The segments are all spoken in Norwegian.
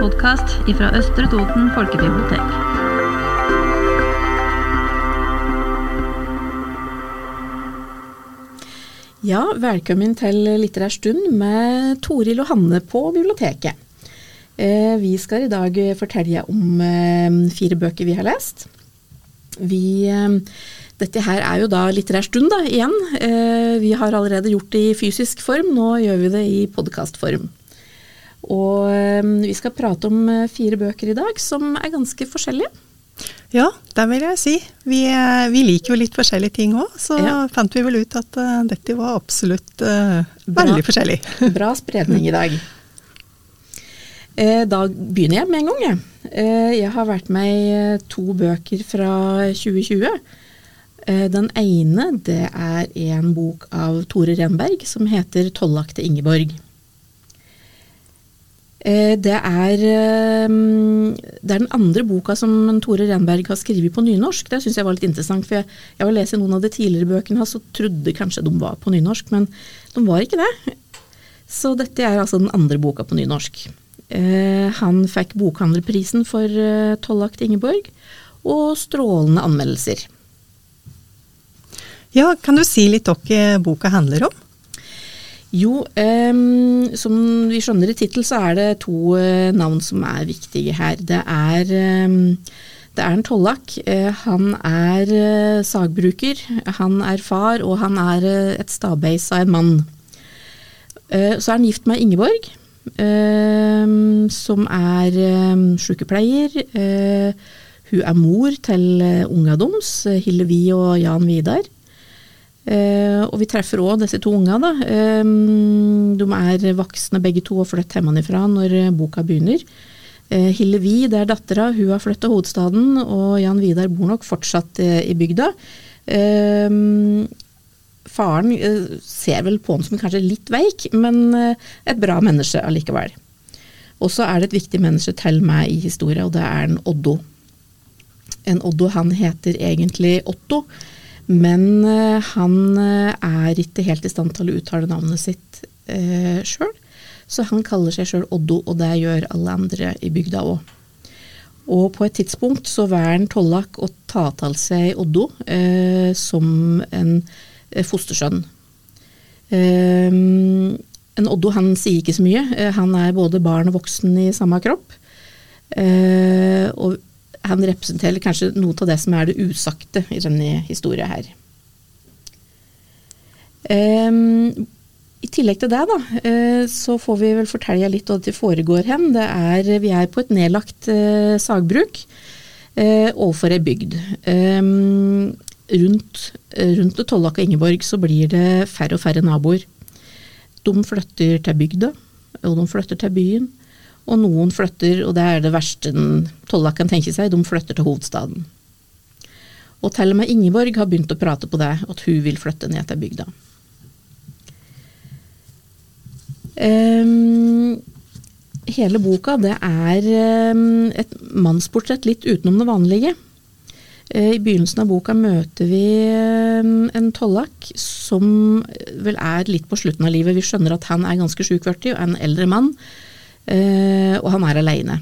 podkast fra Østre Toten folkebibliotek. Ja, velkommen til Litterær stund med Toril og Hanne på biblioteket. Eh, vi skal i dag fortelle om eh, fire bøker vi har lest. Vi, eh, dette her er jo da litterær stund da, igjen. Vi har allerede gjort det i fysisk form, nå gjør vi det i podkastform. Og vi skal prate om fire bøker i dag som er ganske forskjellige. Ja, det vil jeg si. Vi, eh, vi, liker jo litt forskjellige ting òg, så ja. fant vi vel ut at uh, dette var absolutt uh, veldig forskjellig. Bra spredning i dag. Da begynner jeg med en gang, jeg. jeg har vært med i to bøker fra 2020. Den ene det er en bok av Tore Renberg som heter 'Tollakte Ingeborg'. Eh, det er, ehm, det er, den andre boka som Tore Renberg har skrevet på nynorsk. Det syns jeg var litt interessant. For jeg, jeg var lest noen av de tidligere bøkene hans og trodde kanskje de var på nynorsk, men de var ikke det. Så dette er altså den andre boka på nynorsk. Eh, han fikk Bokhandlerprisen for Tollakt Ingeborg, og strålende anmeldelser. Ja, kan du si litt hva boka handler om? Jo, um, som vi skjønner i tittel, så er det to uh, navn som er viktige her. Det er, um, det er en tollak. Uh, han er uh, sagbruker, han er far, og han er et stabeis av en mann. så er han gift med Ingeborg, som er sykepleier. hun er mor til unga deres, Hillevi og Jan Vidar. Uh, og vi treffer òg disse to unga. Da. De er voksne begge to og flytter hjemmefra når boka begynner. Uh, Hillevi, det er dattera, hun har flyttet hovedstaden, og Jan Vidar bor nok fortsatt i bygda. Faren ser vel på han som kanskje litt veik, men et bra menneske allikevel. Og så er det et viktig menneske til meg i historien, og det er en Oddo. En Oddo han heter egentlig Otto. Men eh, han eh, er ikke helt i stand til å uttale navnet sitt eh, sjøl. Så han kaller seg sjøl Oddo, og det gjør alle andre i bygda òg. Og på et tidspunkt så velger han Tollak å ta til seg Oddo eh, som en eh, fostersønn. Eh, en Oddo han sier ikke så mye. han er både barn og voksen i samme kropp. og han representerer kanskje noe av det som er det usagte i denne historien her. Um, I tillegg til det, da, uh, så får vi vel fortelle litt hva det foregår hen. Det er, vi er på et nedlagt uh, sagbruk uh, overfor ei bygd. Um, rundt, rundt Tollak og Ingeborg så blir det færre og færre naboer. De flytter til bygda, og de flytter til byen. Og noen flytter, og det er det verste den Tolla kan tenke seg, de flytter til hovedstaden. Og til og med Ingeborg har begynt å prate på det, at hun vil flytte ned til bygda. Um, hele boka det er um, et mannsportrett litt utenom det vanlige. Uh, I begynnelsen av boka møter vi um, en tollak som vel er litt på slutten av livet. Vi skjønner at han er ganske sjukvørtig og er en eldre mann Eh, og han er aleine.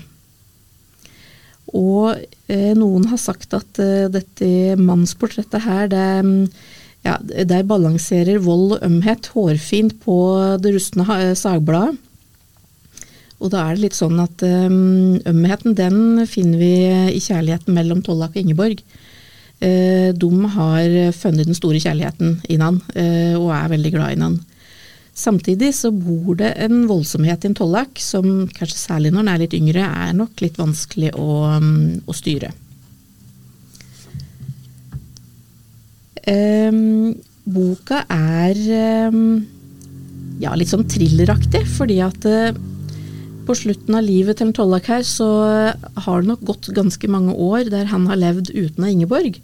Og eh, noen har sagt at eh, dette mannsportrettet her, det, ja, der balanserer vold og ømhet hårfint på det rustne sagbladet. Og da er det litt sånn at ømheten den finner vi i kjærligheten mellom Tollak og Ingeborg. De har funnet den store kjærligheten innan, og er veldig glad i han. Samtidig så bor det en voldsomhet i en tollak som kanskje særlig når den er litt yngre, er nok litt vanskelig å, mm, å styre. Um, boka er um, ja, litt sånn thrilleraktig, fordi at uh, på slutten av livet til en tollak her, så har det nok gått ganske mange år der han har levd uten av Ingeborg.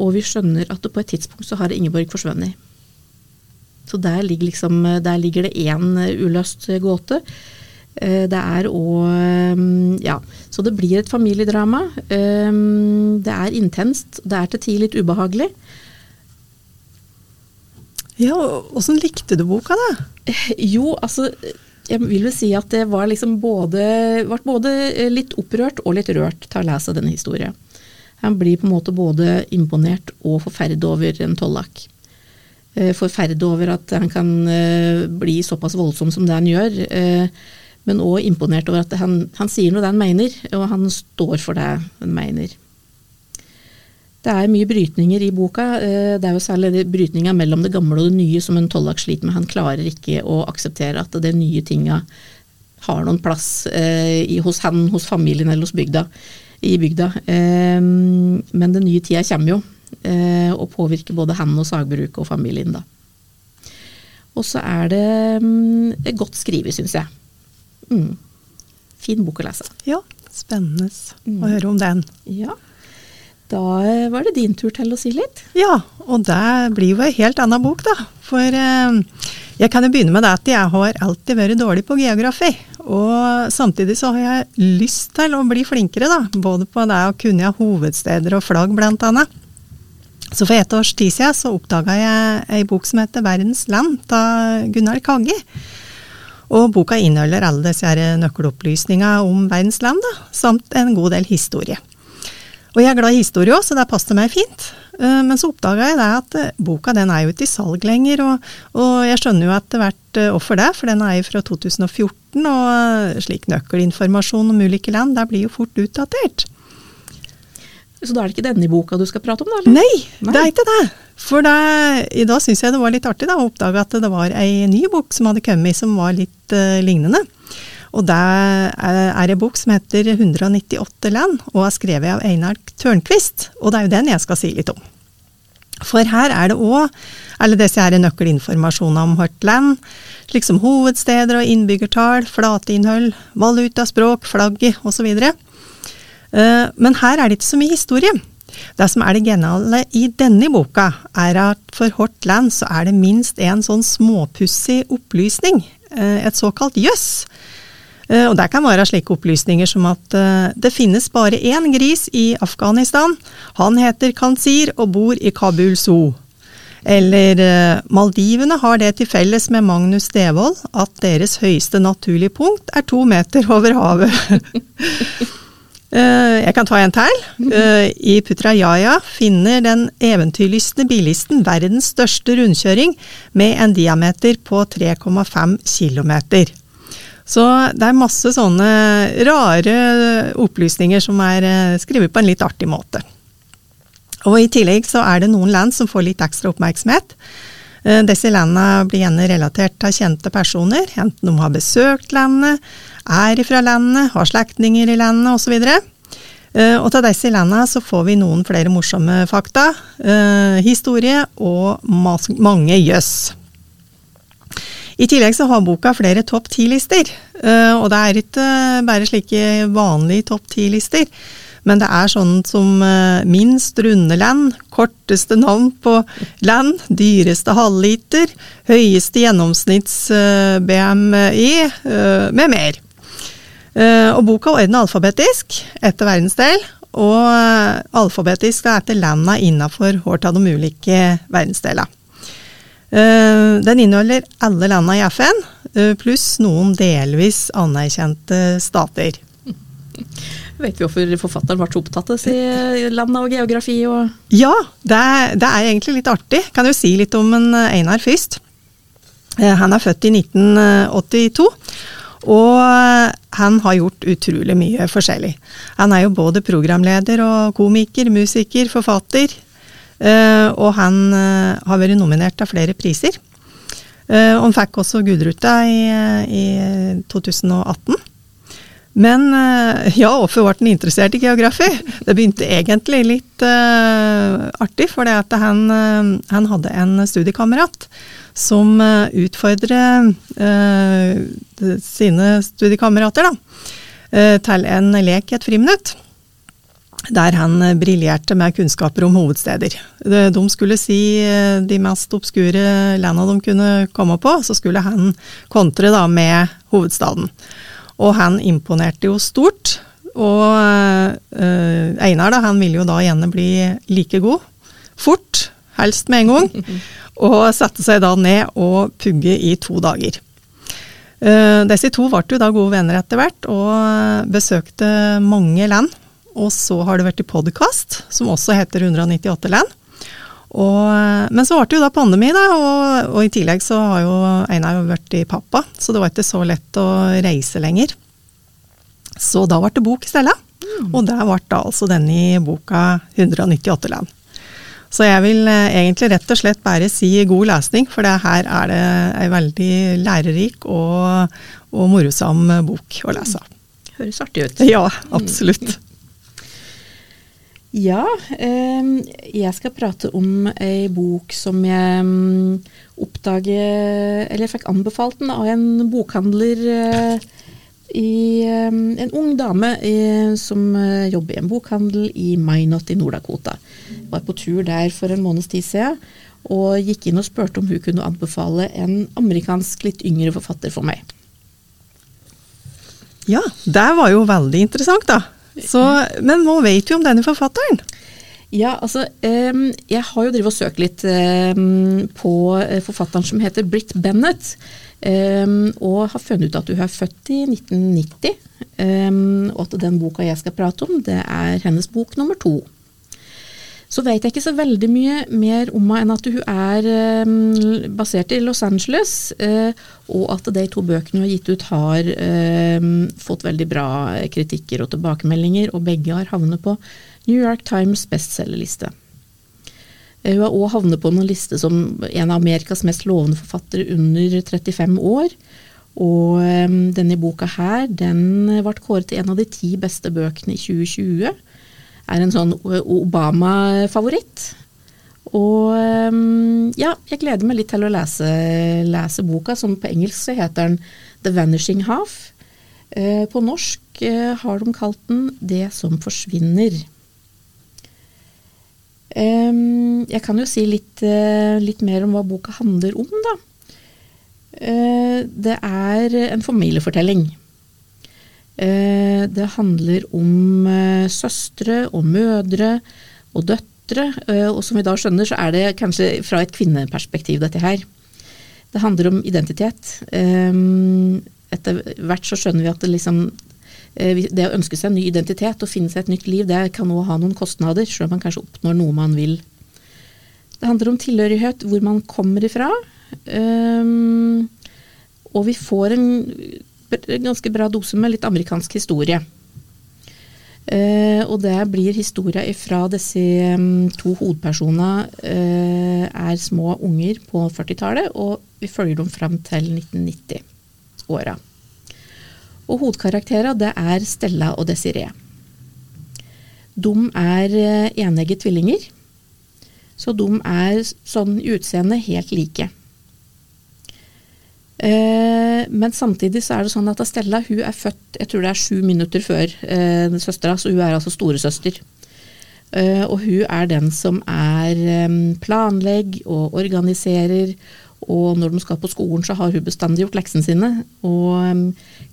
Og vi skjønner at på et tidspunkt så har Ingeborg forsvunnet. Så der ligger, liksom, der ligger det én uløst gåte. Eh, det er òg eh, Ja, så det blir et familiedrama. Eh, det er intenst. Det er til tider litt ubehagelig. Ja, Åssen likte du boka, da? Jo, altså jeg vil vel si at det var liksom både, ble både litt opprørt og litt rørt til å lese denne historien. Han blir på en måte både imponert og forferdet over en tollak. Eh, forferdet over at han kan eh, bli såpass voldsom som det han gjør, eh, men òg imponert over at han, han sier noe det han mener, og han står for det han mener. Det er mye brytninger i boka. Det er jo særlig brytninga mellom det gamle og det nye som en tollak sliter med. Han klarer ikke å akseptere at det nye tinga har noen plass eh, hos han, hos familien eller hos bygda i bygda. Men den nye tida kommer jo, og påvirker både han og sagbruket og familien, da. Og så er det mm, godt skrevet, syns jeg. Mm. Fin bok å lese. Ja, spennende mm. å høre om den. Ja. Da eh, var det din tur til å si litt. Ja, og det blir jo en helt annen bok, da. For eh, jeg kan jo begynne med det at jeg har alltid vært dårlig på geografi. Og samtidig så har jeg lyst til å bli flinkere, da. Både på det å kunne hovedsteder og flagg, blant annet. Så for et års tid siden så oppdaga jeg ei bok som heter 'Verdens land' av Gunnar Kaggi. Og boka inneholder alle disse nøkkelopplysningene om verdens land, da, samt en god del historie. Og jeg er glad i historie òg, så det passer meg fint. Eh, men så oppdaga jeg at eh, boka den er jo ikke i salg lenger, og, og jeg skjønner jo det har vært offer det, for den er jo fra 2014, og slik nøkkelinformasjon om ulike land, det blir jo fort utdatert. Så da er det ikke denne boka du skal prate om, da? Eller? Nei, det er ikke det. For det, i dag syns jeg det var litt artig da, å oppdage at det var ei ny bok som hadde kommet som var litt uh, lignende. Og det er en bok som heter 198 land, og er skrevet av Einar Tørnquist. Og det er jo den jeg skal si litt om. For her er det òg alle disse her nøkkelinformasjoner om hvert land, slik som hovedsteder og innbyggertall, flateinnhold, valutaspråk, flagget osv. Eh, men her er det ikke så mye historie. Det som er det geniale i denne boka, er at for hvert land så er det minst en sånn småpussig opplysning, eh, et såkalt jøss, Eh, og Det kan være slike opplysninger som at eh, det finnes bare én gris i Afghanistan. Han heter Kansir og bor i Kabul Zoo. Eller eh, Maldivene har det til felles med Magnus Devold at deres høyeste naturlige punkt er to meter over havet. Jeg kan ta en til. I Putrajaya finner den eventyrlystne bilisten verdens største rundkjøring med en diameter på 3,5 km. Så det er masse sånne rare opplysninger som er eh, skrevet på en litt artig måte. Og I tillegg så er det noen land som får litt ekstra oppmerksomhet. Eh, disse landene blir gjerne relatert til kjente personer, enten de har besøkt landet, er fra landet, har slektninger i landet osv. Eh, og til disse landene så får vi noen flere morsomme fakta, historie og mange jøss. I tillegg så har boka flere topp ti-lister. Og det er ikke bare slike vanlige topp ti-lister. Men det er sånn som uh, minst runde land, korteste navn på land, dyreste halvliter, høyeste gjennomsnitts-BMI, uh, med mer. og boka er alfabetisk etter verdensdel, og alfabetisk er etter landa innafor hvert av de ulike verdensdelene. Eh, den inneholder alle landene i FN, eh, pluss noen delvis anerkjente stater. Vet vi hvorfor forfatteren ble så opptatt av land og geografi? Og ja, det er, det er, egentlig litt artig. Kan jo si litt om en eh, Einar først. Han er født i 1982. Og han har gjort utrolig mye forskjellig. Han er jo både programleder og komiker, musiker, forfatter. Eh, og han eh, har vært nominert til flere priser. Eh, og han fikk også Gudruta i, i 2018. Men ja, hvorfor ble han interessert i geografi? Det begynte egentlig litt uh, artig, for han, uh, han, hadde en studiekamerat som utfordret uh, sine studiekamerater da, til en lek i et friminutt der han eh, briljerte med kunnskaper om hovedsteder. De skulle si eh, de mest obskure landene de kunne komme på, så skulle han kontre da med hovedstaden. Og han imponerte jo stort. Og uh, Einar da, han ville jo da gjerne bli like god. Fort, helst med en gang. Og satte seg da ned og pugge i to dager. Eh, disse to ble jo da gode venner etter hvert, og besøkte mange land. Og så har det vært i podkast, som også heter 198 land. Og, men så ble det jo da pandemi, da, og, og, i tillegg så har jo Einar vært i pappa, så det var ikke så lett å reise lenger. Så da ble det bok i stedet. Mm. Og der ble da altså denne boka 198 land. Så jeg vil eh, egentlig rett og slett bare si god lesning, for det her er det ei veldig lærerik og, og morosam bok å lese. Høres artig ut. Ja, absolutt. Ja, eh, jeg skal prate om ei bok som jeg oppdaget Eller fikk anbefalt den av en bokhandler eh, i, en ung dame i, som eh, jobber i en bokhandel i Minot i Nord-Dakota. Var på tur der for en måneds tid siden og gikk inn og spurte om hun kunne anbefale en amerikansk, litt yngre forfatter for meg. Ja, det var jo veldig interessant, da. Så, men nå vet vi om denne forfatteren? Ja, altså Jeg har jo drevet og søkt litt på eh, forfatteren som heter Britt Bennett. Um, og har funnet ut at hun er født i 1990, um, og at den boka jeg skal prate om, det er hennes bok nummer to. Så vet jeg ikke så veldig mye mer om henne enn at hun er um, basert i Los Angeles, uh, og at de to bøkene hun har gitt ut har fått veldig bra kritikker og tilbakemeldinger, og begge har havnet på New York Times bestselgerliste. Hun har òg havnet på noen liste som en av Amerikas mest lovende forfattere under 35 år. Og denne boka her, den ble kåret til en av de ti beste bøkene i 2020. Er en sånn Obama-favoritt. Og um, ja, jeg gleder meg litt til å lese, lese, boka, som på engelsk heter den The Vanishing Half. Uh, på norsk uh, har de kalt den Det som forsvinner. Jeg kan jo si litt, eh, litt, mer om hva boka handler om, da. Eh, det er en familiefortelling. Eh, det handler om søstre og mødre og døtre, og som vi da skjønner, så er det kanskje fra et kvinneperspektiv, dette her. Det handler om identitet. Etter hvert så skjønner vi at det liksom Eh, det å ønske seg en ny identitet og finne seg et nytt liv, det kan òg ha noen kostnader, selv om man kanskje oppnår noe man vil. Det handler om tilhørighet, hvor man kommer ifra. Og vi får en ganske bra dose med litt amerikansk historie. Uh, og det blir historia fra disse um, to hovedpersonene uh, er små unger på 40-tallet, og vi følger dem fram til 1990-åra. Og hovedkarakterene det er Stella og Desiree. De er uh, enegge tvillinger, så de er sånn i utseende helt like. Eh, men samtidig så er det sånn at Stella hun er født jeg tror det er sju minutter før eh, søstera, så hun er altså storesøster. Eh, og hun er den som er eh, planlegger og organiserer og når de skal på skolen, så har hun bestandig gjort leksene sine. Og um,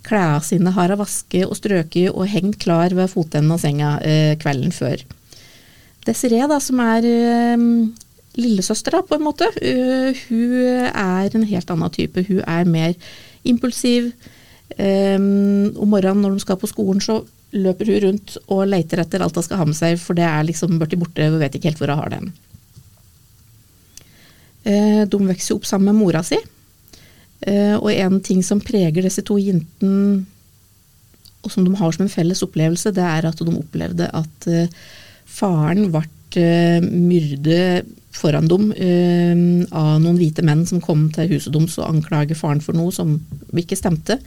klærne sine har hun vasket og strøket og hengt klar ved fotenden av senga kvelden før. Desiree, da, som er lillesøster, da, på en måte, uh, hun er en helt annen type. Hun er mer impulsiv. Um, om morgenen når de skal på skolen, så løper hun rundt og leter etter alt hun skal ha med seg, for det er liksom borti borte, hun vet ikke helt hvor hun har den. Uh, de vokser opp sammen med mora si. uh, og en ting som preger disse to jentene, og som de har som en felles opplevelse, det er at de opplevde at faren ble myrdet foran dem av noen hvite menn som kom til huset deres og anklager faren for noe som ikke stemte.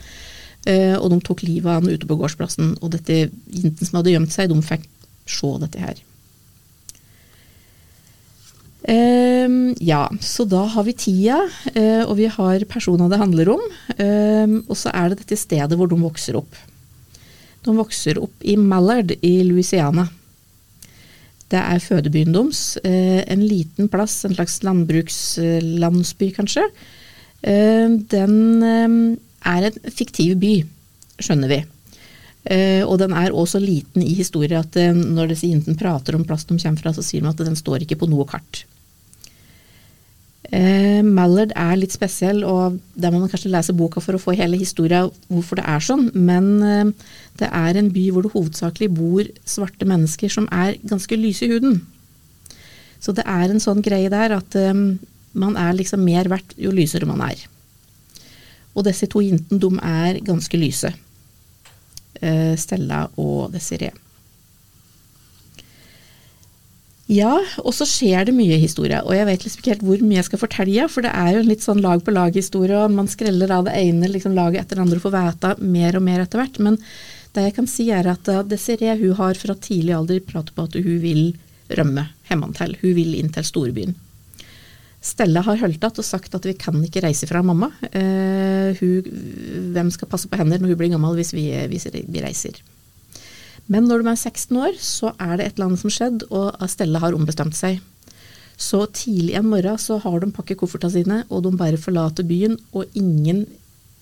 og de tok livet av han ute på gårdsplassen. Og dette jentene som hadde gjemt seg, de fikk se dette her. Um, ja, så da har vi tida, uh, og vi har personene det handler om. Um, og så er det dette stedet hvor de vokser opp. De vokser opp i Mallard i Louisiana. Det er fødebyen deres. Uh, en liten plass, en slags landbrukslandsby kanskje. Uh, den er en fiktiv by, skjønner vi. og den er også liten i historie at når disse jentene prater om plass de kommer fra, så sier de at den står ikke på noe kart. Eh, Mallard er litt spesiell, og der må man kanskje lese boka for å få hele historia hvorfor det er sånn, men eh, det er en by hvor det hovedsakelig bor svarte mennesker som er ganske lyse i huden. Så det er en sånn greie der at eh, man er liksom mer verdt jo lysere man er. Og disse to jentene, de er ganske lyse. Eh, Stella og Desiree. Ja, og så skjer det mye historie, og jeg vet liksom ikke helt hvor mye jeg skal fortelle, for det er jo en litt sånn lag på lag-historie, og man skreller av det ene liksom, laget etter det andre og får vite mer og mer etter hvert. Men det jeg kan si er at Desiree hun har fra tidlig alder pratet på at hun vil rømme hjemmefra. Hun vil inn til storbyen. Stella har igjen og sagt at vi kan ikke reise fra mamma. Uh, hun, hvem skal passe på henne når hun blir gammel hvis vi, hvis vi reiser? Men når de er 16 år, så er det et eller annet som skjedde, og Stella har ombestemt seg. Så tidlig en morgen så har de pakket koffertene sine, og de bare forlater byen, og ingen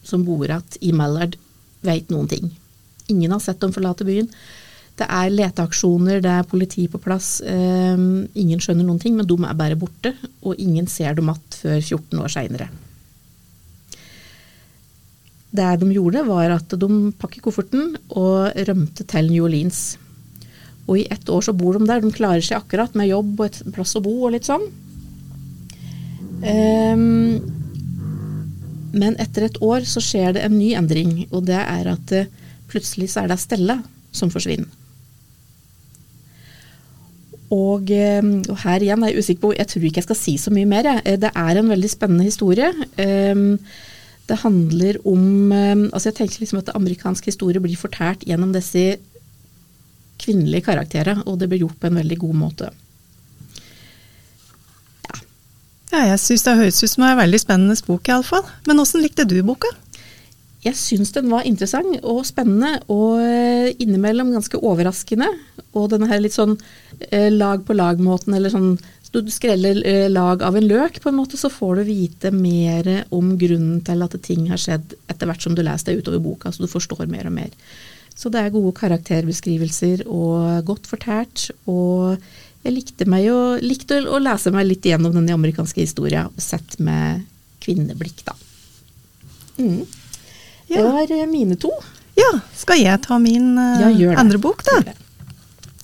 som bor igjen i Mallard vet noen ting. Ingen har sett dem forlate byen. Det er leteaksjoner, det er politi på plass. Um, ingen skjønner noen ting, men de er bare borte, og ingen ser dem igjen før 14 år seinere. Det de gjorde, var at de pakket kofferten og rømte til New Orleans. Og i ett år så bor de der. De klarer seg akkurat med jobb og et plass å bo og litt sånn. Um, men etter et år så skjer det en ny endring, og det er at uh, plutselig så er det Stella som forsvinner. Og, um, og, her igjen er jeg usikker på Jeg tror ikke jeg skal si så mye mer. Jeg. Det er en veldig spennende historie. Um, det handler om eh, altså Jeg tenker liksom at amerikansk historie blir fortalt gjennom disse kvinnelige karakterene, og det blir gjort på en veldig god måte. Ja, ja jeg syns det høres ut som en veldig spennende bok, iallfall. Men åssen likte du boka? Jeg syns den var interessant og spennende, og eh, innimellom ganske overraskende. Og denne her litt sånn eh, lag på lag-måten, eller sånn du skreller eh, lag av en løk, på en måte, så får du vite mer om grunnen til at ting har skjedd etter hvert som du leser deg utover boka, så du forstår mer og mer. Så det er gode karakterbeskrivelser og godt fortært. Og jeg likte, meg jo, likte å lese meg litt gjennom den amerikanske historia, sett med kvinneblikk, da. Mm. Det var eh, mine to. Ja, skal jeg ta min uh, ja, andre bok, da? Det.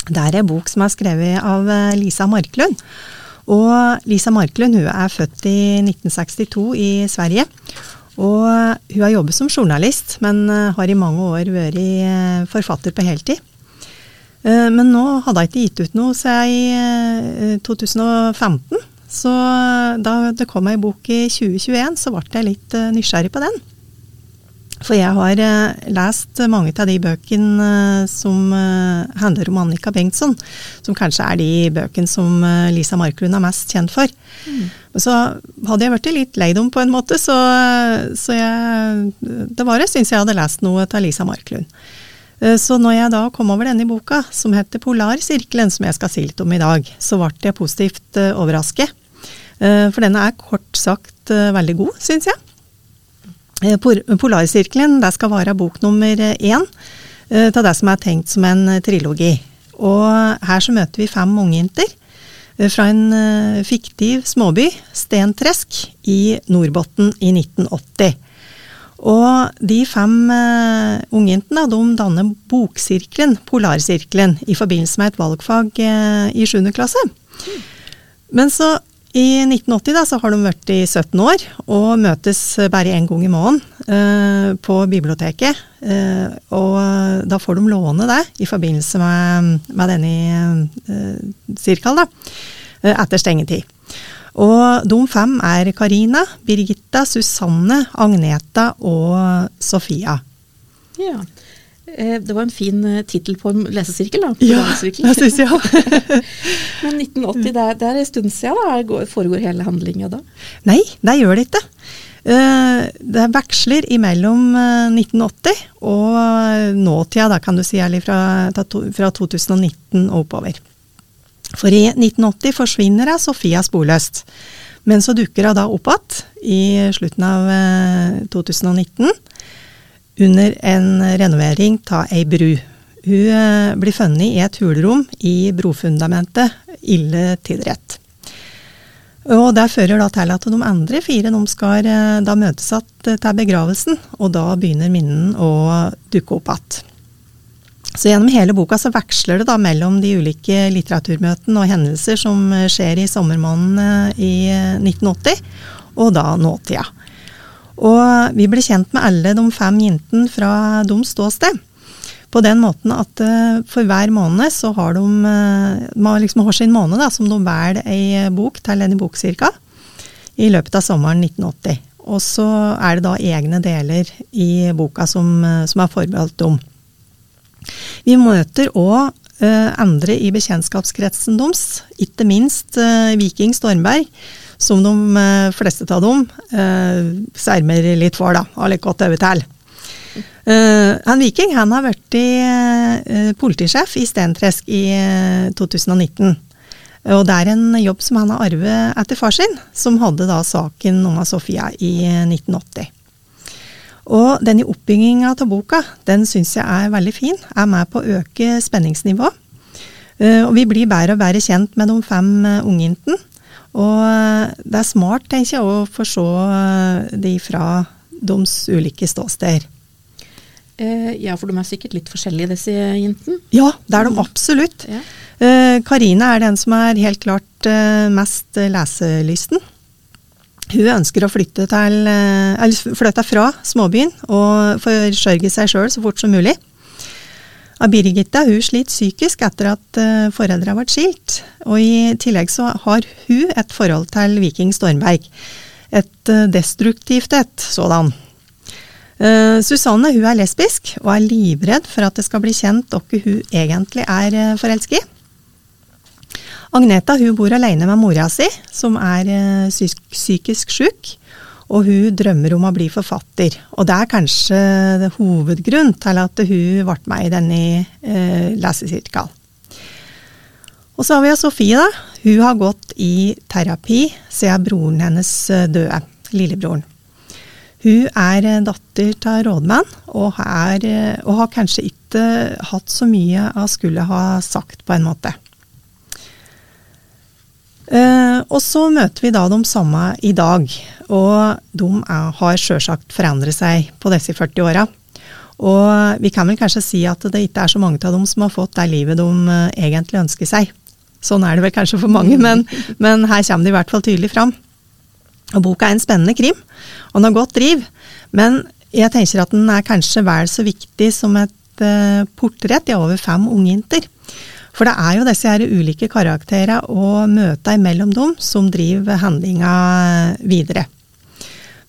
det er en bok som er skrevet av Lisa Marklund. Og Lisa Marklund hun er født i 1962 i Sverige. Og hun har jobbet som journalist, men eh, har i mange år vært eh, forfatter på heltid. Eh, men nå hadde hun ikke gitt ut noe siden i 2015. Så da det kom ei bok i 2021, så ble jeg litt nysgjerrig på den. For jeg har uh, lest mange av de bøkene uh, som uh, handler om Annika Bengtsson. Som kanskje er de bøkene som Lisa Marklund er mest kjent for. Mm. Så hadde jeg blitt litt lei dem på en måte, så, så jeg Det var jeg syns jeg hadde lest noe av Lisa Marklund. Så når jeg da kom over denne boka, som heter Polarsirkelen, som jeg skal si litt om i dag, så ble jeg positivt overrasket. For denne er kort sagt veldig god, syns jeg. Eh, Polarsirkelen det skal være bok nummer én eh, av det som er tenkt som en eh, trilogi. Og her så møter vi fem ungjenter fra en fiktiv småby, Stentresk, i Nordbotten i 1980. Og de fem uh, ungjentene de danner boksirkelen, Polarsirkelen, i forbindelse med et valgfag i 7. klasse. Men så i 1980 da, så har de vært i 17 år og møtes bare én gang i måneden eh, på biblioteket. Eh, og da får de låne det i forbindelse med, med denne eh, sirkelen, da, eh, etter stengetid. Og de fem er Karina, Birgitta, Susanne, Agneta og Sofia. Ja. Eh, det var en fin eh, tittel på en lesesirkel. da. Ja, syns jeg òg. Men 1980, det er, det er en stund siden. da, Foregår hele handlinga da? Nei, det gjør det ikke. Eh, det veksler imellom 1980 og nåtida, da kan du si, eller fra, fra 2019 og oppover. For i 1980 forsvinner hun Sofia sporløst. Men så dukker hun da opp igjen i slutten av 2019 under en renovering av ei bru. Hun eh, blir funnet i et hulrom i brofundamentet, ille tilrett. Og Det fører da til at de andre fire de skal eh, da møtes igjen til begravelsen, og da begynner minnen å dukke opp igjen. Så Gjennom hele boka så veksler det da mellom de ulike litteraturmøtene og hendelser som skjer i sommermånedene i 1980, og da nåtida. Og vi ble kjent med alle de fem jentene fra deres ståsted. På den måten at uh, for hver måned så har de uh, man liksom sin måned da, som de velger ei bok til en bok cirka, i løpet av sommeren 1980. Og så er det da egne deler i boka som, som er forbeholdt dem. Vi møter òg andre i bekjentskapskretsen deres, ikke minst Viking Stormberg, som de fleste av dem sermer litt for, da, har litt godt øye til. Uh, han Viking han har vært uh, politisjef i Stentresk i uh, eh, 2019. Og det er en jobb som han har arvet etter far sin, som hadde da saken om Sofia i 1980. Og denne oppbygginga av boka, den syns jeg er veldig fin. Er med på å øke spenningsnivået. og vi blir bedre og bedre kjent med de fem ungjentene. Og det er smart, tenker jeg, å forstå de fra deres ulike ståsteder. Eh, ja, for de er sikkert litt forskjellige, disse jentene? Ja, det er de mm. absolutt. Ja. Eh, Karine er den som er helt klart eh, mest leselysten. Hun ønsker å flytte, til, eller flytte fra småbyen og forsørge seg sjøl så fort som mulig. Birgitte hun sliter psykisk etter at foreldrene ble skilt. Og i tillegg så har hun et forhold til Viking Stormberg. Et destruktivt et sådan. Uh, Susanne hun er lesbisk og er livredd for at det skal bli kjent hvem hun egentlig er uh, forelsket i. Agneta hun bor alene med mora si, som er uh, psyk psykisk syk. Og hun drømmer om å bli forfatter. Og det er kanskje hovedgrunnen til at hun ble med i denne eh, lesesirkelen. Og så har vi Sofie. da. Hun har gått i terapi siden broren hennes døde. Lillebroren. Hun er eh, datter av rådmann, og, er, eh, og, har kanskje ikke hatt så mye hun skulle ha sagt, på en måte. Uh, og så møter vi da de samme i dag, og de er, har sjølsagt forandret seg på disse 40 åra. Og vi kan vel kanskje si at det ikke er så mange av dem som har fått det livet de uh, egentlig ønsker seg. Sånn er det vel kanskje for mange, men, men her kommer det i hvert fall tydelig fram. Og boka er en spennende krim, og den har godt driv. Men jeg tenker at den er kanskje vel så viktig som et uh, portrett i over fem ungjenter. For det er jo disse her ulike karakterene og møtene mellom dem som driver handlinga videre.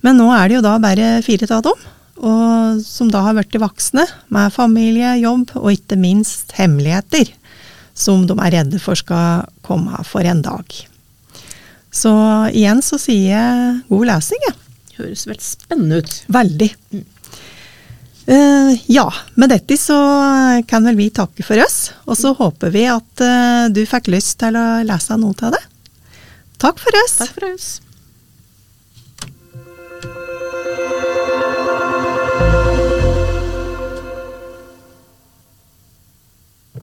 Men nå er det jo da bare fire av dem, og som da har blitt voksne, med familie, jobb og ikke minst hemmeligheter, som de er redde for skal komme for en dag. Så igjen så sier jeg god lesing, jeg. Ja. Høres veldig spennende ut. Veldig. Eh, ja, med dette så kan vel vi takke for oss. Og så håper vi at eh, du fikk lyst til å lese noe av det. Takk for oss. Takk for oss.